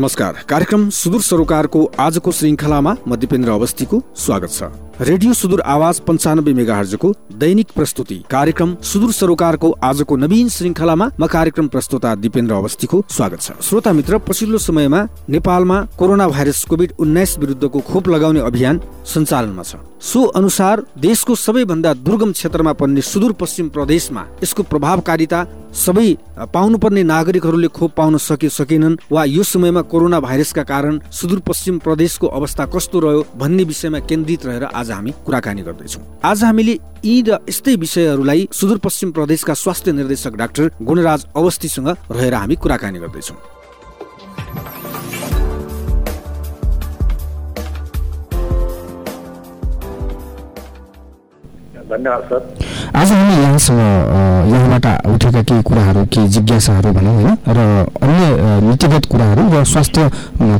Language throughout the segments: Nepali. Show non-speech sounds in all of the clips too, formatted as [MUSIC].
नमस्कार। कार्यक्रम सुदूर सरोकारको आजको श्रृङ्खलामा म दिपेन्द्र अवस्थीको स्वागत छ। रेडियो सुदूर आवाज पञ्चानब्बे मेगाहर्जको दैनिक प्रस्तुति कार्यक्रम सुदूर सरोकारको आजको नवीन श्रृङ्खलामा म कार्यक्रम प्रस्तुता दिपेन्द्र अवस्थीको स्वागत छ। श्रोता मित्र पछिल्लो समयमा नेपालमा कोरोना भाइरस कोभिड उन्नाइस विरुद्धको खोप लगाउने अभियान सञ्चालनमा छ। सो अनुसार देशको सबैभन्दा दुर्गम क्षेत्रमा पर्ने सुदूरपश्चिम प्रदेशमा यसको प्रभावकारिता सबै पाउनुपर्ने नागरिकहरूले खोप पाउन सके सकेनन् वा यो समयमा कोरोना भाइरसका कारण सुदूरपश्चिम प्रदेशको अवस्था कस्तो रह्यो भन्ने विषयमा केन्द्रित रहेर आज हामी कुराकानी गर्दैछौँ। आज हामीले यी र यस्तै विषयहरूलाई सुदूरपश्चिम प्रदेशका स्वास्थ्य निर्देशक डाक्टर गुणराज अवस्थीसँग रहेर हामी कुराकानी गर्दैछौँ। धन्यवाद सर। आज हामी यहाँसँग यहाँबाट उठेका केही कुराहरू केही जिज्ञासाहरू भनौँ होइन र अन्य नीतिगत कुराहरू र स्वास्थ्य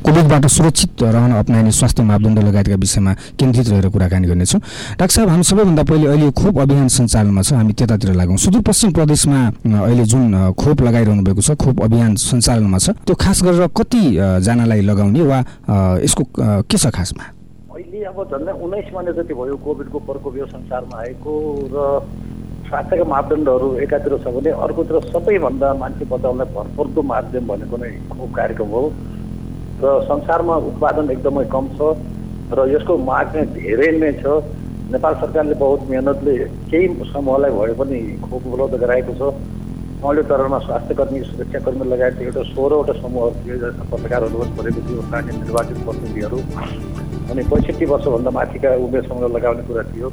कोभिडबाट सुरक्षित रहन अप्नाइने स्वास्थ्य मापदण्ड लगायतका विषयमा केन्द्रित रहेर कुराकानी गर्नेछौँ। डाक्टर साहब हामी सबैभन्दा पहिले अहिले खोप अभियान सञ्चालनमा छ हामी त्यतातिर लागौँ। सुदूरपश्चिम प्रदेशमा अहिले जुन खोप लगाइरहनु भएको छ खोप अभियान सञ्चालनमा छ त्यो खास गरेर कतिजनालाई लगाउने वा यसको के छ खासमा? अब झन्डै उन्नाइस महिना जति भयो कोभिडको प्रकोप यो संसारमा आएको र स्वास्थ्यका मापदण्डहरू एकातिर छ भने अर्कोतिर सबैभन्दा मान्छे बचाउनलाई भरपर्दो माध्यम भनेको नै खोप कार्यक्रम हो। र संसारमा उत्पादन एकदमै कम छ र यसको माग नै धेरै नै छ। नेपाल सरकारले बहुत मेहनतले केही समूहलाई भए पनि खोप उपलब्ध गराएको छ। पहिलो चरणमा स्वास्थ्य कर्मी सुरक्षाकर्मी लगायत एउटा सोह्रवटा समूहहरू पनि परेको थियो स्थानीय निर्वाचित प्रतिनिधिहरू। अनि पैँसठी वर्षभन्दा माथिका उमेर समूह लगाउने कुरा थियो।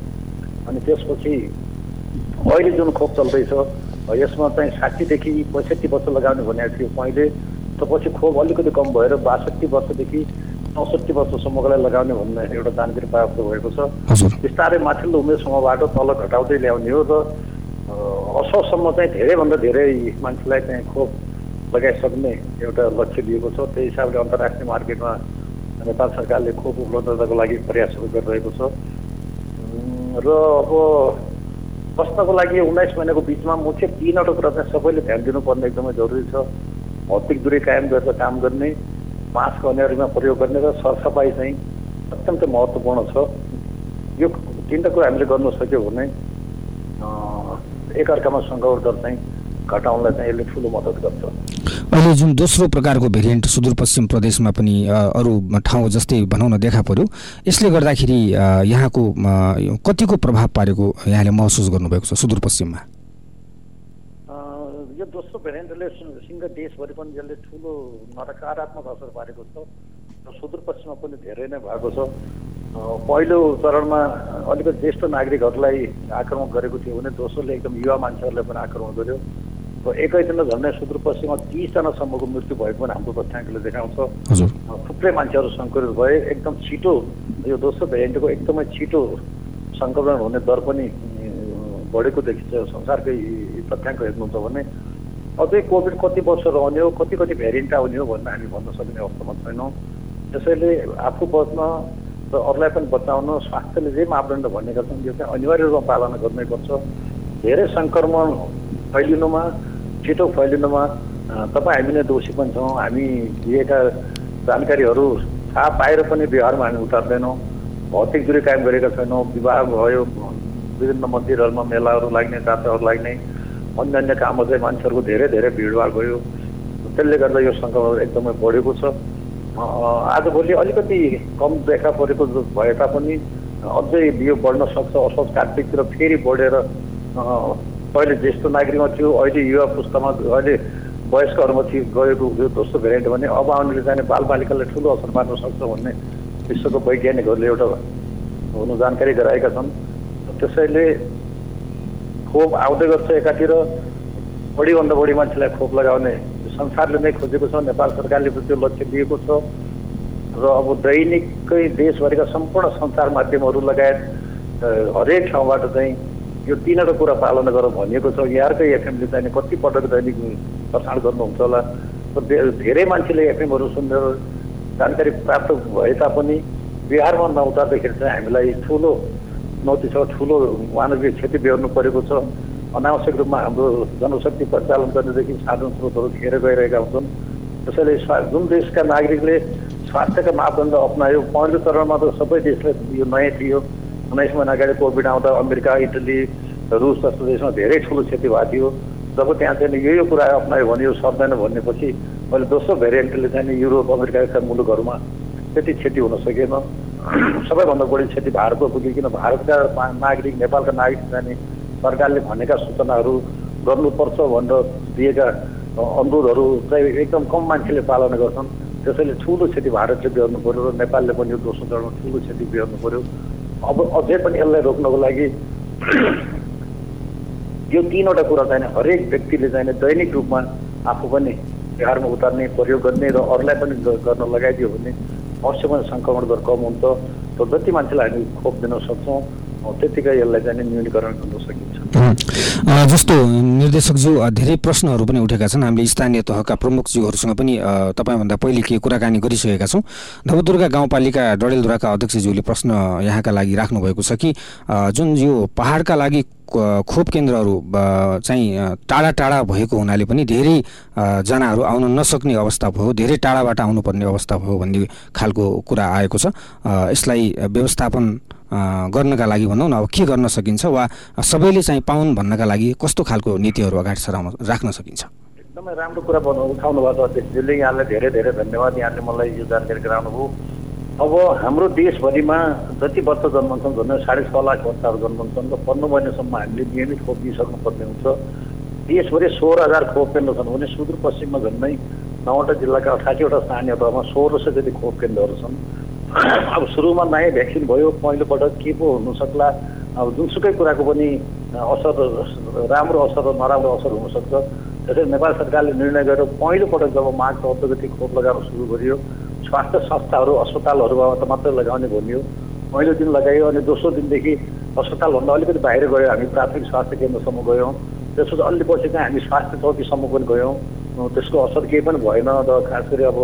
अनि त्यसपछि अहिले जुन खोप चल्दैछ यसमा चाहिँ साठीदेखि पैँसठी वर्ष लगाउने भनेको थियो पहिले। पछि खोप अलिकति कम भएर बासठी वर्षदेखि चौसठी वर्षसम्मकोलाई लगाउने भन्ने एउटा जानकारी प्राप्त भएको छ। बिस्तारै माथिल्लो उमेर समूहबाट तल घटाउँदै ल्याउने हो र असोसम्म चाहिँ धेरैभन्दा धेरै मान्छेलाई चाहिँ खोप लगाइसक्ने एउटा लक्ष्य लिएको छ। त्यही हिसाबले अन्तर्राष्ट्रिय मार्केटमा नेपाल सरकारले खोप उपलब्धताको लागि प्रयासहरू गरिरहेको छ। र अब बस्नको लागि उन्नाइस महिनाको बिचमा मुख्य तिनवटा कुरा चाहिँ सबैले ध्यान दिनुपर्ने एकदमै जरुरी छ। भौतिक दूरी कायम गरेर काम गर्ने मास्क अनिवार्यमा प्रयोग गर्ने र सरसफाइ चाहिँ अत्यन्तै महत्त्वपूर्ण छ। यो तिनवटा कुरा हामीले गर्नु सक्यो भने एकअर्कामा सङ्क्रमण दर चाहिँ घटाउनलाई चाहिँ यसले ठुलो मद्दत गर्छ। अहिले जुन दोस्रो प्रकारको भेरिएन्ट सुदूरपश्चिम प्रदेशमा पनि अरू ठाउँ जस्तै भनौँ न देखा पर्यो यसले गर्दाखेरि यहाँको कतिको प्रभाव पारेको यहाँले महसुस गर्नुभएको छ सुदूरपश्चिममा? यो दोस्रो भेरिएन्टले सिङ्गल देशभरि पनि यसले ठुलो नकारात्मक असर पारेको छ र सुदूरपश्चिममा पनि धेरै नै भएको छ। पहिलो चरणमा अलिकति ज्येष्ठ नागरिकहरूलाई आक्रमण गरेको थियो भने दोस्रोले एकदम युवा मान्छेहरूलाई पनि आक्रमण गर्यो। एकैदिन झन्डै सुदूरपश्चिममा तिसजनासम्मको मृत्यु भएको पनि हाम्रो तथ्याङ्कले देखाउँछ। थुप्रै मान्छेहरू सङ्क्रमित भए एकदम छिटो यो दोस्रो भेरिएन्टको एकदमै छिटो सङ्क्रमण हुने दर पनि बढेको देखिन्छ संसारकै तथ्याङ्क हेर्नुहुन्छ भने। अझै कोभिड कति वर्ष रहने हो कति कति भेरिएन्ट आउने हो भनेर हामी भन्न सक्ने अवस्थामा छैनौँ। त्यसैले आफू बच्न र अरूलाई पनि बचाउन स्वास्थ्यले जे मापदण्ड भनेका छन् यो चाहिँ अनिवार्य रूपमा पालना गर्नैपर्छ। धेरै सङ्क्रमण फैलिनुमा छिटो फैलिनुमा तपाईँ हामी नै दोषी पनि छौँ। हामी दिएका जानकारीहरू थाहा पाएर पनि व्यवहारमा हामी उतार्दैनौँ। भौतिक दूरी कायम गरेका छैनौँ। विवाह भयो विभिन्न मन्दिरहरूमा मेलाहरू लाग्ने जात्राहरू लाग्ने अन्य अन्य कामहरू चाहिँ मान्छेहरूको धेरै धेरै भिडभाड भयो। त्यसले गर्दा यो सङ्क्रमण एकदमै बढेको छ। आजभोलि अलिकति कम देखा परेको भए तापनि अझै यो बढ्न सक्छ। असोज कार्तिकतिर फेरि बढेर पहिले ज्येष्ठ नागरिकमा थियो अहिले युवा पुस्तामा अहिले वयस्कहरूमा थियो गएको यो दोस्रो भेरिएन्ट भने अब आउनेले जाने बालबालिकालाई ठुलो असर पार्न सक्छ भन्ने विश्वको वैज्ञानिकहरूले एउटा हुनु जानकारी गराएका छन्। त्यसैले खोप आउँदै गर्छ एकातिर। बढीभन्दा बढी मान्छेलाई खोप लगाउने संसारले नै खोजेको छ। नेपाल सरकारले पनि त्यो लक्ष्य दिएको छ। र अब दैनिकै देशभरिका सम्पूर्ण सञ्चार माध्यमहरू लगायत हरेक ठाउँबाट चाहिँ यो तिनवटा कुरा पालना गर भनिएको छ। यहाँकै एफएमले चाहिँ कति पटक दैनिक प्रसारण गर्नुहुन्छ होला। धेरै मान्छेले एफएमहरू सुनेर जानकारी प्राप्त भए तापनि बिहारमा नउतार्दाखेरि चाहिँ हामीलाई ठुलो चुनौती छ ठुलो मानवीय क्षति बेहोर्नु परेको छ। अनावश्यक रूपमा हाम्रो जनशक्ति प्रचालन गर्नेदेखि साधन स्रोतहरू खेर गइरहेका हुन्छन्। त्यसैले जुन देशका नागरिकले स्वास्थ्यका मापदण्ड अप्नायो पहिलो चरणमा त सबै देशले यो नयाँ थियो। उन्नाइस महिना अगाडि कोभिड आउँदा अमेरिका इटली रुस जस्तो देशमा धेरै ठुलो क्षति भएको थियो। जब त्यहाँ चाहिँ यो यो कुरा अप्नायो भने यो सर्दैन भनेपछि अहिले दोस्रो भेरिएन्टले चाहिँ युरोप अमेरिकाका मुलुकहरूमा त्यति क्षति हुन सकेन। सबैभन्दा बढी क्षति भारतको पुग्यो किन भारतका नागरिक नेपालका नागरिक चाहिँ सरकारले भनेका सूचनाहरू गर्नुपर्छ भनेर दिएका अनुरोधहरू चाहिँ एकदम कम मान्छेले पालना गर्छन्। त्यसैले ठुलो क्षति भारतले बिहोर्नु पऱ्यो र नेपालले पनि यो दोस्रो चरणमा ठुलो क्षति बिहोर्नु पऱ्यो अब अझै पनि यसलाई रोक्नको लागि यो तिनवटा कुरा चाहिँ हरेक व्यक्तिले चाहिँ दैनिक रूपमा आफू पनि बिहारमा उतार्ने प्रयोग गर्ने र अरूलाई पनि गर्न लगाइदियो भने अवश्य पनि सङ्क्रमण दर कम हुन्छ। र जति मान्छेलाई हामी खोप दिन सक्छौँ त्यतिकै यसलाई चाहिँ न्यूनीकरण गर्न सकिन्छ। जस्तो निर्देशकज्यू धेरै प्रश्नहरू पनि उठेका छन्। हामीले स्थानीय तहका प्रमुखज्यूहरूसँग पनि तपाईँभन्दा पहिले के कुराकानी गरिसकेका छौँ। धवदुर्गा गाउँपालिका डडेलधुराका अध्यक्षज्यूले प्रश्न यहाँका लागि राख्नुभएको छ कि जुन यो पहाडका लागि खोप केन्द्रहरू चाहिँ टाढा टाढा भएको हुनाले पनि धेरै जनाहरू आउन नसक्ने अवस्था भयो धेरै टाढाबाट आउनुपर्ने अवस्था भयो भन्ने खालको कुरा आएको छ। यसलाई व्यवस्थापन गर्नका लागि भनौँ न अब के गर्न सकिन्छ वा सबैले चाहिँ पाउन् भन्नका लागि कस्तो खालको नीतिहरू अगाडि सराउन राख्न सकिन्छ? एकदमै राम्रो कुरा उठाउनु भएको अध्यक्षजीले यहाँलाई धेरै धेरै धन्यवाद। यहाँले मलाई यो जानकारी गराउनुभयो। अब हाम्रो देशभरिमा जति वर्ष जन्मन्छन् झन् साढे छ लाख बच्चाहरू जन्मन्छन् र पन्ध्र महिनासम्म हामीले नियमित खोप दिइसक्नुपर्ने हुन्छ। देशभरि सोह्र हजार खोप केन्द्र छन् भने सुदूरपश्चिममा झन्डै नौवटा जिल्लाका अठासीवटा स्थानीय तहमा सोह्र सय जति खोप केन्द्रहरू छन्। अब सुरुमा नयाँ भ्याक्सिन भयो पहिलोपटक के पो हुनसक्ला अब जुनसुकै कुराको पनि असर राम्रो असर र नराम्रो असर हुनसक्छ। त्यसरी नेपाल सरकारले निर्णय गरेर पहिलोपटक जब माघ चौध गति खोप लगाउन सुरु गरियो स्वास्थ्य संस्थाहरू अस्पतालहरूमा मात्रै लगाउने भनियो पहिलो दिन लगायो अनि दोस्रो दिनदेखि अस्पतालभन्दा अलिकति बाहिर गयो हामी प्राथमिक स्वास्थ्य केन्द्रसम्म गयौँ। त्यसपछि अलि पछि चाहिँ हामी स्वास्थ्य चौकीसम्म पनि गयौँ। त्यसको असर केही पनि भएन र खास गरी अब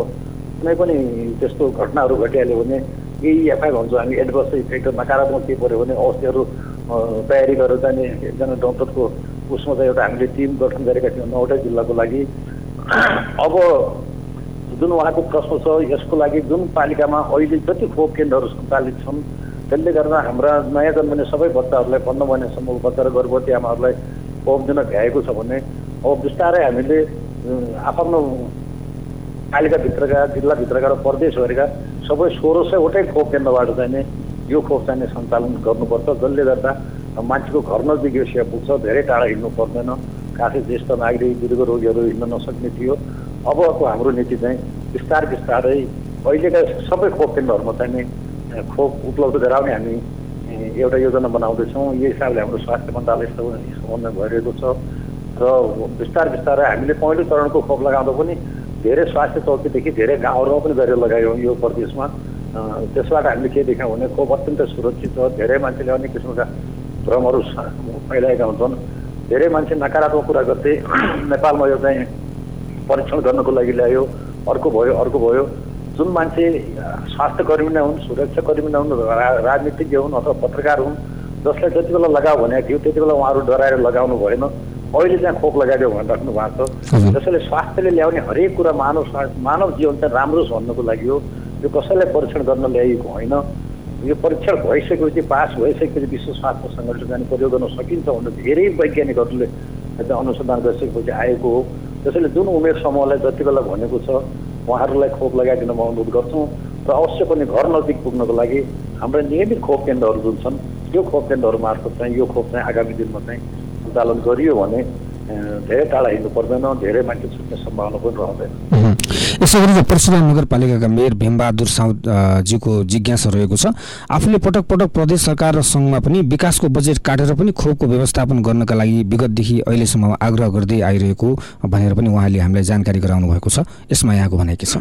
कुनै पनि त्यस्तो घटनाहरू घटिहाल्यो भने यही एफआई भन्छौँ हामी एडभर्स इफेक्ट नकारात्मक के पऱ्यो भने औषधिहरू तयारी गरेर चाहिँ एकजना डक्टरको उसमा चाहिँ एउटा हामीले टिम गठन गरेका थियौँ नौवटै जिल्लाको लागि। अब जुन उहाँको प्रश्न छ यसको लागि जुन पालिकामा अहिले जति खोप केन्द्रहरू सञ्चालित छन् त्यसले गर्दा हाम्रा नयाँ जन्मने सबै बच्चाहरूलाई पन्ध्र महिनासम्म बच्चा र गर्भवती आमाहरूलाई खोप दिन भ्याएको छ भने अब बिस्तारै हामीले आफ्नो पालिकाभित्रका जिल्लाभित्रका र प्रदेशभरिका सबै सोह्र सयवटै खोप केन्द्रबाट चाहिँ यो खोप चाहिँ सञ्चालन गर्नुपर्छ जसले गर्दा मान्छेको घर नजिक यो सेवा पुग्छ धेरै टाढा हिँड्नु पर्दैन खासै ज्येष्ठ नागरिक दीर्घ रोगीहरू हिँड्न नसक्ने थियो। अबको हाम्रो नीति चाहिँ बिस्तार बिस्तारै अहिलेका सबै खोप केन्द्रहरूमा चाहिँ खोप उपलब्ध गराउने हामी एउटा योजना बनाउँदैछौँ। यही हिसाबले हाम्रो स्वास्थ्य मन्त्रालय समन्वय भइरहेको छ। र बिस्तार बिस्तारै हामीले पहिलो चरणको खोप लगाउँदा पनि धेरै स्वास्थ्य चौकीदेखि धेरै गाउँहरूमा पनि गरेर लगायौँ यो प्रदेशमा। त्यसबाट हामीले के देख्यौँ भने खोप अत्यन्त सुरक्षित छ। धेरै मान्छेले अनेक किसिमका भ्रमहरू फैलाएका हुन्छन्। धेरै मान्छे नकारात्मक कुरा गर्दै [CLEARS THROAT] नेपालमा यो चाहिँ परीक्षण गर्नको लागि ल्यायो अर्को भयो अर्को भयो। जुन मान्छे स्वास्थ्य कर्मी नै हुन् सुरक्षाकर्मी नै हुन् राजनीतिज्ञ हुन् अथवा पत्रकार हुन् जसलाई जति बेला लगाऊ भनेको थियो त्यति बेला उहाँहरू डराएर लगाउनु भएन। अहिले चाहिँ खोप लगाइदियो भनेर राख्नु भएको छ त्यसैले स्वास्थ्यले ल्याउने हरेक कुरा मानव मानव जीवन चाहिँ राम्रो भन्नको लागि हो। यो कसैलाई परीक्षण गर्न ल्याइएको होइन। यो परीक्षण भइसकेपछि पास भइसकेपछि विश्व स्वास्थ्य सङ्गठन जाने प्रयोग गर्न सकिन्छ भनेर धेरै वैज्ञानिकहरूले अनुसन्धान गरिसकेपछि आएको हो। त्यसैले जुन उमेर समूहलाई जति बेला भनेको छ उहाँहरूलाई खोप लगाइदिन म अनुरोध गर्छौँ र अवश्य पनि घर नजिक पुग्नको लागि हाम्रा नियमित खोप केन्द्रहरू जुन छन् यो खोप केन्द्रहरू मार्फत चाहिँ यो खोप चाहिँ आगामी दिनमा चाहिँ सञ्चालन गरियो भने धेरै टाढा हिँड्नु पर्दैन धेरै मान्छे छुट्ने सम्भावना पनि रहँदैन। यसो गरी परशुराम नगरपालिकाका मेयर भीमबहादुर साउदजीको जिज्ञासा रहेको छ। आफूले पटक पटक प्रदेश सरकार र सङ्घमा पनि विकासको बजेट काटेर पनि खोपको व्यवस्थापन गर्नका लागि विगतदेखि अहिलेसम्म आग्रह गर्दै आइरहेको भनेर पनि उहाँले हामीलाई जानकारी गराउनु भएको छ। यसमा यहाँको भनाइ के छ?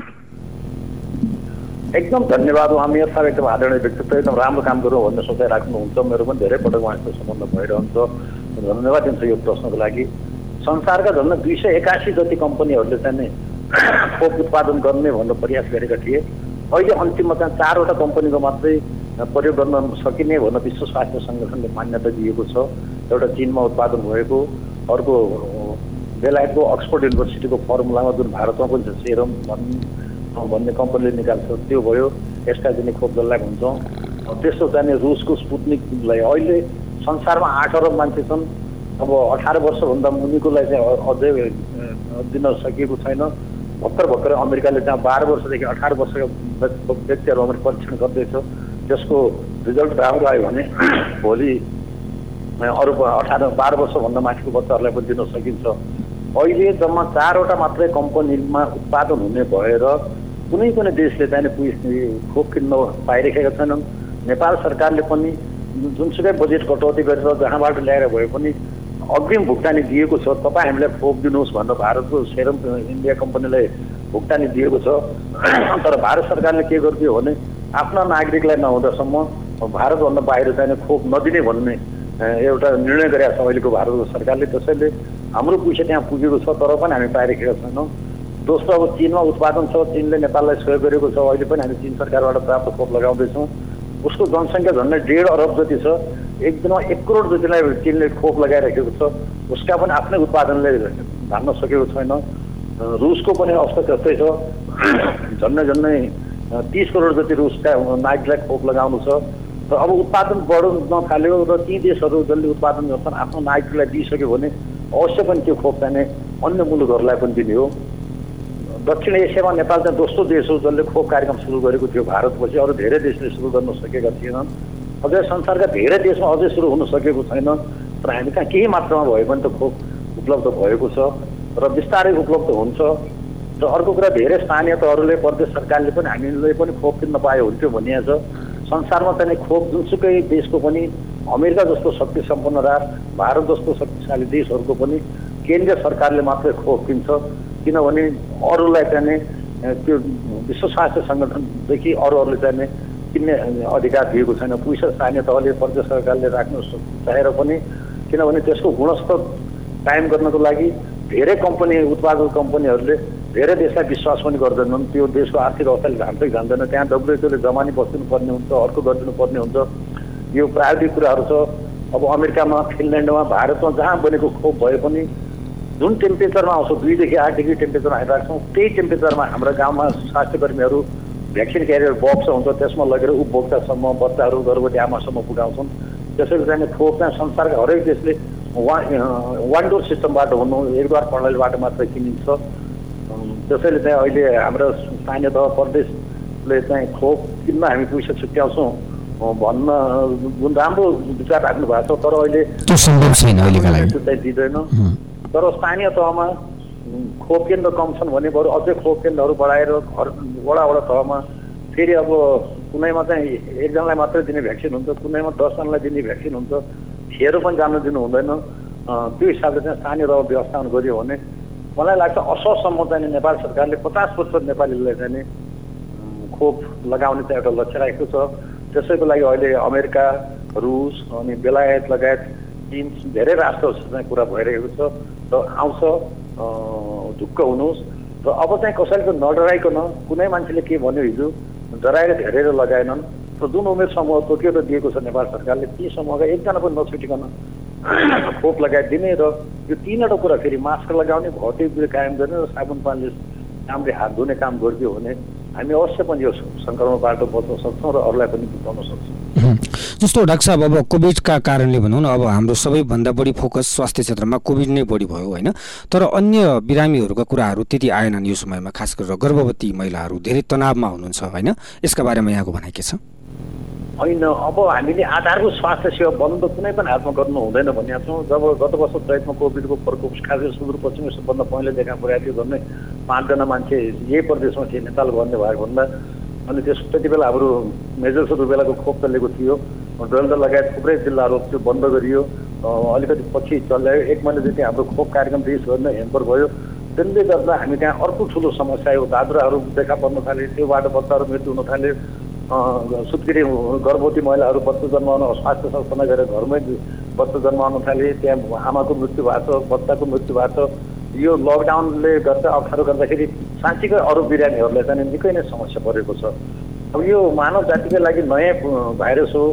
एकदम धन्यवाद। उहाँ मेयर साहब एकदम आदरणीय व्यक्तित्व एकदम राम्रो काम गरौँ भन्ने सोचाइराख्नुहुन्छ। मेरो पनि धेरै पटक उहाँसित सम्बन्ध भइरहन्छ। धन्यवाद दिन्छ यो प्रश्नको लागि। संसारका झन् दुई सय एकासी जति कम्पनीहरूले चाहिँ खोप उत्पादन गर्ने भनेर प्रयास गरेका थिए। अहिले अन्तिममा चाहिँ चारवटा कम्पनीको मात्रै प्रयोग गर्न सकिने भनेर विश्व स्वास्थ्य सङ्गठनले मान्यता दिएको छ। एउटा चिनमा उत्पादन भएको अर्को बेलायतको अक्सफोर्ड युनिभर्सिटीको फर्मुलामा जुन भारतमा पनि छ सेरम भन् भन्ने कम्पनीले निकाल्छ त्यो भयो। एस्ट्राजेनिक खोप जसलाई भन्छौँ। त्यस्तो चाहिँ रुसको स्पुत्निकलाई अहिले संसारमा आठ अरब मान्छे छन्। अब अठार वर्षभन्दा मुनिकोलाई चाहिँ अझै दिन सकिएको छैन। भर्खर भर्खर अमेरिकाले त्यहाँ बाह्र वर्षदेखि अठार वर्षका व्यक्तिहरू अमेरिका परीक्षण गर्दैछ। त्यसको रिजल्ट राम्रो आयो भने [CLEARS THROAT] भोलि अरू अठार बाह्र वर्षभन्दा माथिको बच्चाहरूलाई पनि दिन सकिन्छ। अहिले जम्मा चारवटा मात्रै कम्पनीमा उत्पादन हुने भएर कुनै पनि देशले चाहिँ खोप किन्न पाइरहेका छैनन्। नेपाल सरकारले पनि जुनसुकै बजेट कटौती गरेर जहाँबाट ल्याएर भए पनि अग्रिम भुक्तानी दिएको छ। तपाईँ हामीलाई खोप दिनुहोस् भनेर भारतको सेरम इन्डिया कम्पनीलाई भुक्तानी दिएको छ। [CLEARS THROAT] तर भारत सरकारले के गरिदियो भने आफ्ना नागरिकलाई नहुँदासम्म भारतभन्दा बाहिर चाहिँ खोप नदिने भन्ने एउटा निर्णय गरेका छ अहिलेको भारतको सरकारले। त्यसैले हाम्रो पैसा त्यहाँ पुगेको छ तर पनि हामी पाइरहेका छैनौँ। दोस्रो अब चिनमा उत्पादन छ चिनले नेपाललाई सहयोग गरेको छ। अहिले पनि हामी चिन सरकारबाट प्राप्त खोप लगाउँदैछौँ। उसको जनसङ्ख्या झन्डै डेढ अरब जति छ एक दिनमा एक करोड जतिलाई चिनले खोप लगाइराखेको छ उसका पनि आफ्नै उत्पादनले धान्न सकेको छैन। रुसको पनि अवस्था त्यस्तै छ। [CLEARS THROAT] झन्डै झन्डै तिस करोड जति रुसका नागरिकलाई खोप लगाउनु छ। र अब उत्पादन बढ्न थाल्यो र ती देशहरू जसले उत्पादन गर्छन् आफ्नो नागरिकलाई दिइसक्यो भने अवश्य पनि त्यो खोप चाहिँ अन्य मुलुकहरूलाई पनि दिने हो। दक्षिण एसियामा नेपाल चाहिँ दोस्रो देश हो जसले खोप कार्यक्रम सुरु गरेको थियो। भारतपछि अरू धेरै देशले सुरु गर्न सकेका थिएनन्। अझै संसारका धेरै देशमा अझै सुरु हुन सकेको छैन। तर हामी कहाँ केही मात्रामा भए पनि त खोप उपलब्ध भएको छ र बिस्तारै उपलब्ध हुन्छ। र अर्को कुरा धेरै स्थानीय तहहरूले प्रदेश सरकारले पनि हामीले पनि खोप किन्न पायो हुन्थ्यो भनिएको छ संसारमा चाहिँ खोप जुनसुकै देशको पनि अमेरिका जस्तो शक्ति सम्पन्न राष्ट्र भारत जस्तो शक्तिशाली देशहरूको पनि केन्द्रीय सरकारले मात्रै खोप किन्छ किनभने अरूलाई चाहिँ त्यो विश्व स्वास्थ्य सङ्गठनदेखि अरू अरूले चाहिँ किन्ने अधिकार दिएको छैन। पैसा स्थानीय तहले प्रदेश सरकारले राख्नु चाहेर पनि किनभने त्यसको गुणस्तर कायम गर्नको लागि धेरै कम्पनी उत्पादक कम्पनीहरूले धेरै देशलाई विश्वास पनि गर्दैनन्। त्यो देशको आर्थिक अवस्थाले झान्दै जान्दैन। त्यहाँ डब्लुएचओले जमानी बसिदिनु पर्ने हुन्छ अर्को गरिदिनु पर्ने हुन्छ। यो प्राविधिक कुराहरू छ। अब अमेरिकामा फिनल्यान्डमा भारतमा जहाँ बनेको खोप भए पनि जुन टेम्परेचरमा आउँछ दुईदेखि आठ डिग्री टेम्परेचर आइरहेको छौँ त्यही टेम्परेचरमा हाम्रो गाउँमा स्वास्थ्य भ्याक्सिन क्यारियर बक्स हुन्छ त्यसमा लगेर उपभोक्तासम्म बच्चाहरू गर्भवती आमासम्म पुगाउँछन् त्यसैले चाहिँ खोप चाहिँ संसारका हरेक देशले वान वान डोर सिस्टमबाट हुनु एकद्वार प्रणालीबाट मात्रै किनिन्छ। त्यसैले चाहिँ अहिले हाम्रो स्थानीय तह प्रदेशले चाहिँ खोप किन्न हामी पैसा छुट्याउँछौँ भन्न जुन राम्रो विचार राख्नु भएको छ तर अहिले दिँदैन। तर स्थानीय तहमा खोप केन्द्र कम छन् भने बरु अझै खोप केन्द्रहरू बढाएर घर वडा वडा तहमा फेरि अब कुनैमा चाहिँ एकजनालाई मात्रै दिने भ्याक्सिन हुन्छ कुनैमा दसजनालाई दिने भ्याक्सिन हुन्छ खेर पनि जानु दिनु हुँदैन। त्यो हिसाबले चाहिँ स्थानीय तह व्यवस्थापन गरियो भने मलाई लाग्छ असहसम्म चाहिँ नेपाल सरकारले पचास प्रतिशत नेपालीलाई चाहिँ खोप लगाउने चाहिँ एउटा लक्ष्य राखेको छ। त्यसैको लागि अहिले अमेरिका रुस अनि बेलायत लगायत चिन धेरै राष्ट्रहरूसँग कुरा भइरहेको छ र आउँछ ढुक्क हुनुहोस्। र अब चाहिँ कसैले नडराइकन कुनै मान्छेले के भन्यो हिजो डराएर धेरै लगाएनन्। र जुन उमेर समूह तोकेर दिएको छ नेपाल सरकारले ती समूहका एकजना पनि नछुटिकन [CLEARS THROAT] खोप लगाइदिने र यो तिनवटा कुरा फेरि मास्क लगाउने भौतिक कायम गर्ने र साबुन पानीले राम्ररी हात धुने काम गरिदियो भने हामी अवश्य पनि यो सङ्क्रमणबाट बच्न सक्छौँ र अरूलाई पनि बुझाउन सक्छौँ। जस्तो डाक्टर साहब अब कोभिडका कारणले भनौँ न अब हाम्रो सबैभन्दा बढी फोकस स्वास्थ्य क्षेत्रमा कोभिड नै बढी भयो होइन? तर अन्य बिरामीहरूका कुराहरू त्यति आएनन् यो समयमा खास गरेर गर्भवती महिलाहरू धेरै तनावमा हुनुहुन्छ होइन? यसका बारेमा यहाँको भनाइ के छ? होइन अब हामीले आधारभूत स्वास्थ्य सेवा बन्द कुनै पनि हातमा गर्नु हुँदैन भनेका छौँ। जब गत वर्ष चैतमा कोभिडको प्रकोप खास सुदूरपश्चिम सबभन्दा परेको थियो झन्डै पाँचजना मान्छे यही प्रदेशमा थिए नेपाल भन्ने भएको भन्दा अनि त्यस त्यति बेला हाम्रो मेजर बेलाको खोप चलेको थियो। डल्दा लगायत थुप्रै जिल्लाहरू त्यो बन्द गरियो। अलिकति पछि चल्यायो एक महिना जति हाम्रो खोप कार्यक्रम रिस गर्न हेम्पर भयो। त्यसले गर्दा हामी त्यहाँ अर्को ठुलो समस्या हो। दादराहरू देखा पर्न थाले त्योबाट बच्चाहरू मृत्यु हुन थाल्यो सुत्केरी गर्भवती महिलाहरू बच्चा जन्माउन स्वास्थ्य संस्थामा गएर घरमै बच्चा जन्माउन थाले। त्यहाँ आमाको मृत्यु भएको छ बच्चाको मृत्यु भएको। छ यो लकडाउनले गर्दा अप्ठ्यारो गर्दाखेरि साँच्चीकै अरू बिरामीहरूलाई चाहिँ निकै नै समस्या परेको छ। अब यो मानव जातिकै लागि नयाँ भाइरस हो।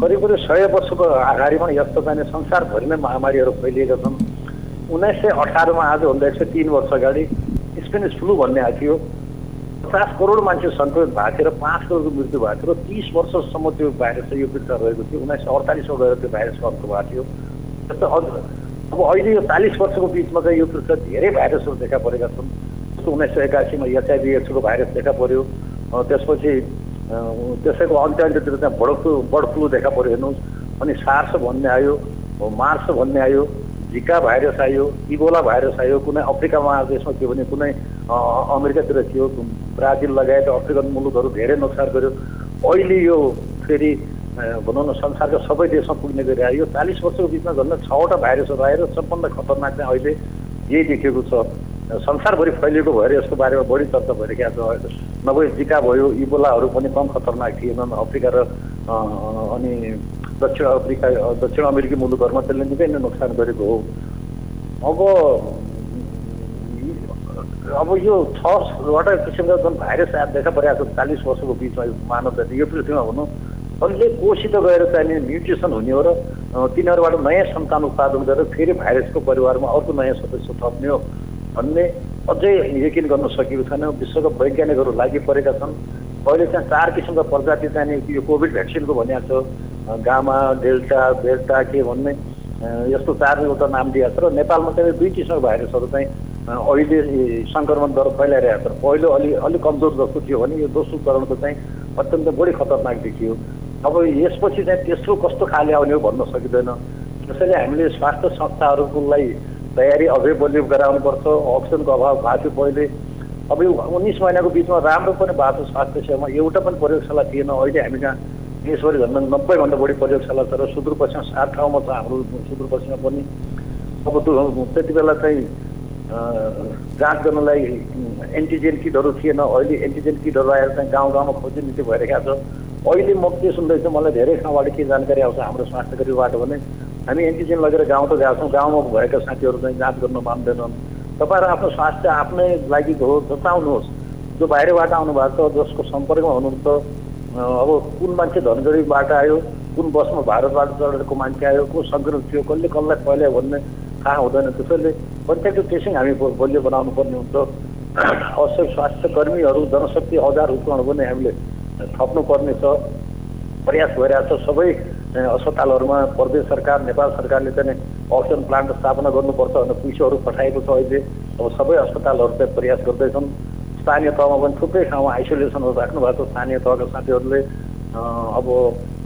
करिब करिब सय वर्षको अगाडि पनि यस्तो चाहिँ संसारभरि नै महामारीहरू फैलिएका छन्। उन्नाइस सय अठारमा आजभन्दा एक सय तिन वर्ष अगाडि स्पेनिस फ्लू भन्ने आएको थियो पचास करोड मान्छे सङ्क्रमित भएको थियो र पाँच करोडको मृत्यु भएको थियो र तिस वर्षसम्म त्यो भाइरस यो पृष्ठ रहेको थियो। उन्नाइस सय अडतालिसमा गएर त्यो भाइरसको अन्त भएको थियो। जस्तो अब अहिले यो चालिस वर्षको बिचमा चाहिँ यो पृष्ठ धेरै भाइरसहरू देखा परेका छन्। जस्तो उन्नाइस सय एकासीमा एचआइभी एड्सको भाइरस देखा पर्यो। त्यसपछि त्यसैको अन्त्य अन्त्यतिर चाहिँ बर्ड फ्लू बर्ड फ्लू देखा पऱ्यो हेर्नुहोस्। अनि सार्स भन्ने आयो मार्स भन्ने आयो झिका भाइरस आयो इबोला भाइरस आयो कुनै अफ्रिका महादेशमा थियो भने कुनै अमेरिकातिर थियो। ब्राजिल लगायत अफ्रिकन मुलुकहरू धेरै नोक्सान गर्यो। अहिले यो फेरि भनौँ न संसारका सबै देशमा पुग्ने गरी आयो यो चालिस वर्षको बिचमा झन्डै छवटा भाइरसहरू आएर सबभन्दा खतरनाक चाहिँ अहिले यही देखिएको छ। संसारभरि फैलिएको भएर यसको बारेमा बढी चर्चा भइरहेको छ। नभए जिका भयो इबोलाहरू पनि कम खतरनाक थिएनन् अफ्रिका र अनि दक्षिण अफ्रिका दक्षिण अमेरिकी मुलुकहरूमा त्यसले निकै नै नोक्सान गरेको हो। अब अब यो छवटा किसिमका जुन भाइरस देखा परेको छ चालिस वर्षको बिचमा मानव जाति यो पृथ्वीमा भनौँ अहिले कोसित गएर चाहिने म्युटेसन हुने हो र तिनीहरूबाट नयाँ सन्तान उत्पादन गरेर फेरि भाइरसको परिवारमा अर्को नयाँ सदस्य थप्ने हो भन्ने अझै यकिन गर्न सकिएको छैन। विश्वका वैज्ञानिकहरू लागि परेका छन्। अहिले चाहिँ चार किसिमका प्रजाति चाहिँ यो कोभिड भ्याक्सिनको भनिएको छ। गामा डेल्टा बेल्टा के भन्ने यस्तो चार एउटा नाम दिएको छ र नेपालमा चाहिँ दुई किसिमको भाइरसहरू चाहिँ अहिले सङ्क्रमण दर फैलाइरहेको छ। पहिलो अलि अलिक कमजोर जस्तो थियो भने यो दोस्रो चरणको चाहिँ अत्यन्त बढी खतरनाक देखियो। अब यसपछि चाहिँ तेस्रो कस्तो खाले आउने हो भन्न सकिँदैन। त्यसैले हामीले स्वास्थ्य संस्थाहरूलाई तयारी अझै बलियो गराउनुपर्छ। अक्सिजनको अभाव भएको थियो पहिले। अब यो उन्नाइस महिनाको बिचमा राम्रो पनि भएको छ स्वास्थ्य सेवामा। एउटा पनि प्रयोगशाला थिएन। अहिले हामी कहाँ देशभरि झन्डै नब्बेभन्दा बढी प्रयोगशाला छ र सुदूरपश्चिम सात ठाउँमा छ हाम्रो सुदूरपश्चिममा पनि। अब त्यति बेला चाहिँ जाँच गर्नलाई एन्टिजेन किटहरू थिएन। अहिले एन्टिजेन किटहरू आएर चाहिँ गाउँ गाउँमा खोजी नीति भइरहेको छ। अहिले म के सुन्दैछु मलाई धेरै ठाउँबाट के जानकारी आउँछ हाम्रो स्वास्थ्यकर्मीबाट भने हामी एन्टिजेन लगेर गाउँ त गएको छौँ गाउँमा भएका साथीहरू चाहिँ जाँच गर्न मान्दैनन्। तपाईँहरू आफ्नो स्वास्थ्य आफ्नै लागि हो जताउनुहोस्। जो बाहिरबाट आउनु भएको छ जसको सम्पर्कमा हुनुहुन्छ अब कुन मान्छे धनगढीबाट आयो कुन बसमा भारतबाट चढेको मान्छे आयो को सङ्क्रमित थियो कसले कसलाई फैल्यो भन्ने थाहा हुँदैन। त्यसैले कन्ट्याक्ट ट्रेसिङ हामी बलियो बनाउनु पर्ने हुन्छ। [CLEARS THROAT] आवश्यक स्वास्थ्य कर्मीहरू जनशक्ति औजार उपकरण पनि हामीले थप्नुपर्ने छ। प्रयास भइरहेको छ सबै अस्पतालहरूमा प्रदेश सरकार नेपाल सरकारले चाहिँ अक्सिजन प्लान्ट स्थापना गर्नुपर्छ भनेर पैसाहरू पठाएको छ अहिले। अब सबै अस्पतालहरू चाहिँ प्रयास गर्दैछन्। स्थानीय तहमा पनि थुप्रै ठाउँमा आइसोलेसनहरू राख्नु भएको छ। स्थानीय तहका साथीहरूले अब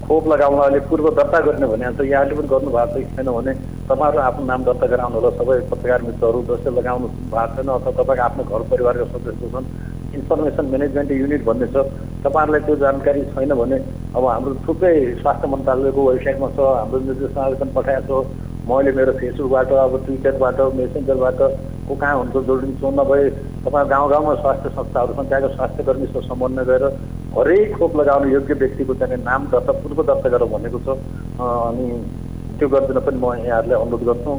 खोप लगाउन अहिले पूर्व दर्ता गर्ने भने त यहाँले पनि गर्नुभएको छ। छैन भने तपाईँहरू आफ्नो नाम दर्ता गराउनु होला सबै पत्रकार मित्रहरू जसले लगाउनु भएको छैन अथवा तपाईँको आफ्नो घर परिवारका सदस्य छन् इन्फर्मेसन म्यानेजमेन्ट युनिट भन्ने छ। तपाईँहरूलाई त्यो जानकारी छैन भने अब हाम्रो थुप्रै स्वास्थ्य मन्त्रालयको वेबसाइटमा छ हाम्रो निर्देशनाले पनि पठाएको छ। मैले मेरो फेसबुकबाट अब ट्विटरबाट मेसेन्जरबाट को कहाँ हुन्छ जोडिन्छ नभए तपाईँ गाउँ गाउँमा स्वास्थ्य संस्थाहरू छन् त्यहाँको स्वास्थ्य कर्मीसँग समन्वय गरेर हरेक खोप लगाउने योग्य व्यक्तिको चाहिँ नाम दर्ता पूर्व दर्ता गरेर भनेको छ। अनि त्यो गरिदिन पनि म यहाँहरूलाई अनुरोध गर्छु।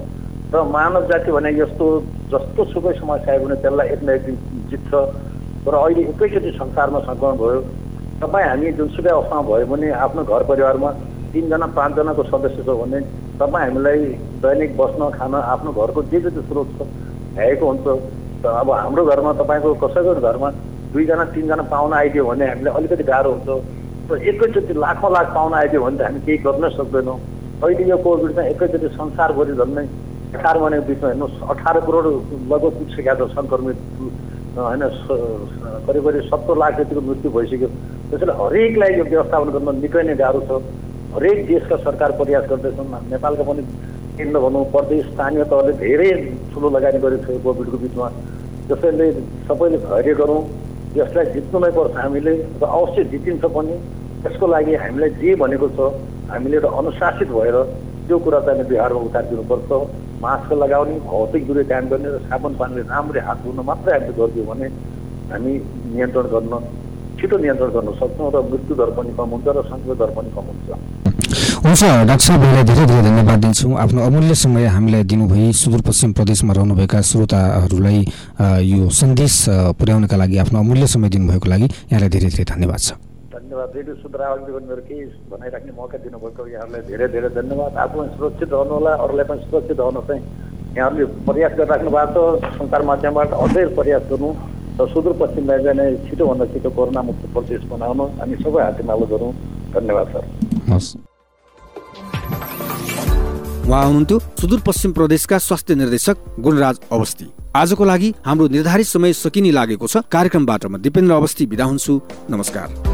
र मानव जाति भने यस्तो जस्तो सुकै समस्या आयो भने त्यसलाई एक न एक दिन जित्छ। तर अहिले एकैचोटि संसारमा सङ्क्रमण भयो। तपाईँ हामी जुनसुकै अवस्थामा भयो भने आफ्नो घर परिवारमा तिनजना पाँचजनाको सदस्य छ भने तपाईँ हामीलाई दैनिक बस्न खान आफ्नो घरको जे जति स्रोत छ भ्याएको हुन्छ। अब हाम्रो घरमा तपाईँको कसैको घरमा दुईजना तिनजना पाहुना आइदियो भने हामीलाई अलिकति गाह्रो हुन्छ। र एकैचोटि लाखौँ लाख पाहुना आइदियो भने त हामी केही गर्नै सक्दैनौँ। अहिले यो कोभिड चाहिँ एकैचोटि संसारभरि झन्डै अठार महिनाको बिचमा हेर्नुहोस् अठार करोड लगभग पुगिसकेको छ सङ्क्रमित होइन करिब करिब सत्तर लाख जतिको मृत्यु भइसक्यो। त्यसैले हरेकलाई यो व्यवस्थापन गर्न निकै नै गाह्रो छ। हरेक देशका सरकार प्रयास गर्दैछन्। नेपालका पनि केन्द्र भनौँ प्रदेश स्थानीय तहले धेरै ठुलो लगानी गरेको छ कोभिडको बिचमा। त्यसैले सबैले धैर्य गरौँ यसलाई जित्नु नै पर्छ हामीले र अवश्य जितिन्छ पनि। त्यसको लागि हामीलाई जे भनेको छ हामीले एउटा अनुशासित भएर त्यो कुरा चाहिँ बिहारमा उतारिदिनुपर्छ। मास्क लगाउने भौतिक दूरी कायम गर्ने र साबुन पानीले राम्ररी हात धुन मात्रै हामीले गरिदियो भने हामी नियन्त्रण गर्न छिटो नियन्त्रण गर्न सक्छौँ र मृत्यु दर पनि कम हुन्छ र सङ्क्रमण दर पनि कम हुन्छ। हुन्छ डाक्टर साहब धेरै धेरै धन्यवाद दिन्छौँ। आफ्नो अमूल्य समय हामीलाई दिनुभई। सुदूरपश्चिम प्रदेशमा रहनुभएका श्रोताहरूलाई यो सन्देश पुर्याउनका लागि आफ्नो अमूल्य समय दिनुभएको लागि यहाँलाई धेरै धेरै धन्यवाद छ। धन्यवाद रेडियो सुधारावली मेरो केही भनाइराख्ने मौका दिनुभएको यहाँहरूलाई धेरै धेरै धन्यवाद आफू पनि सुरक्षित रहनुहोला अरूलाई पनि सुरक्षित रहन चाहिँ यहाँहरूले प्रयास गरिराख्नु भएको छ सञ्चार माध्यमबाट अझै प्रयास गर्नु र सुदूरपश्चिमलाई चाहिँ नै छिटोभन्दा छिटो कोरोना मुक्त प्रदेश बनाउन हामी सबै हातेमालो गरौँ धन्यवाद सर उहाँ हुनुहुन्थ्यो सुदूरपश्चिम प्रदेशका स्वास्थ्य निर्देशक गुणराज अवस्थी आजको लागि हाम्रो निर्धारित समय सकिने लागेको छ कार्यक्रमबाट म दिपेन्द्र अवस्थी बिदा हुन्छु नमस्कार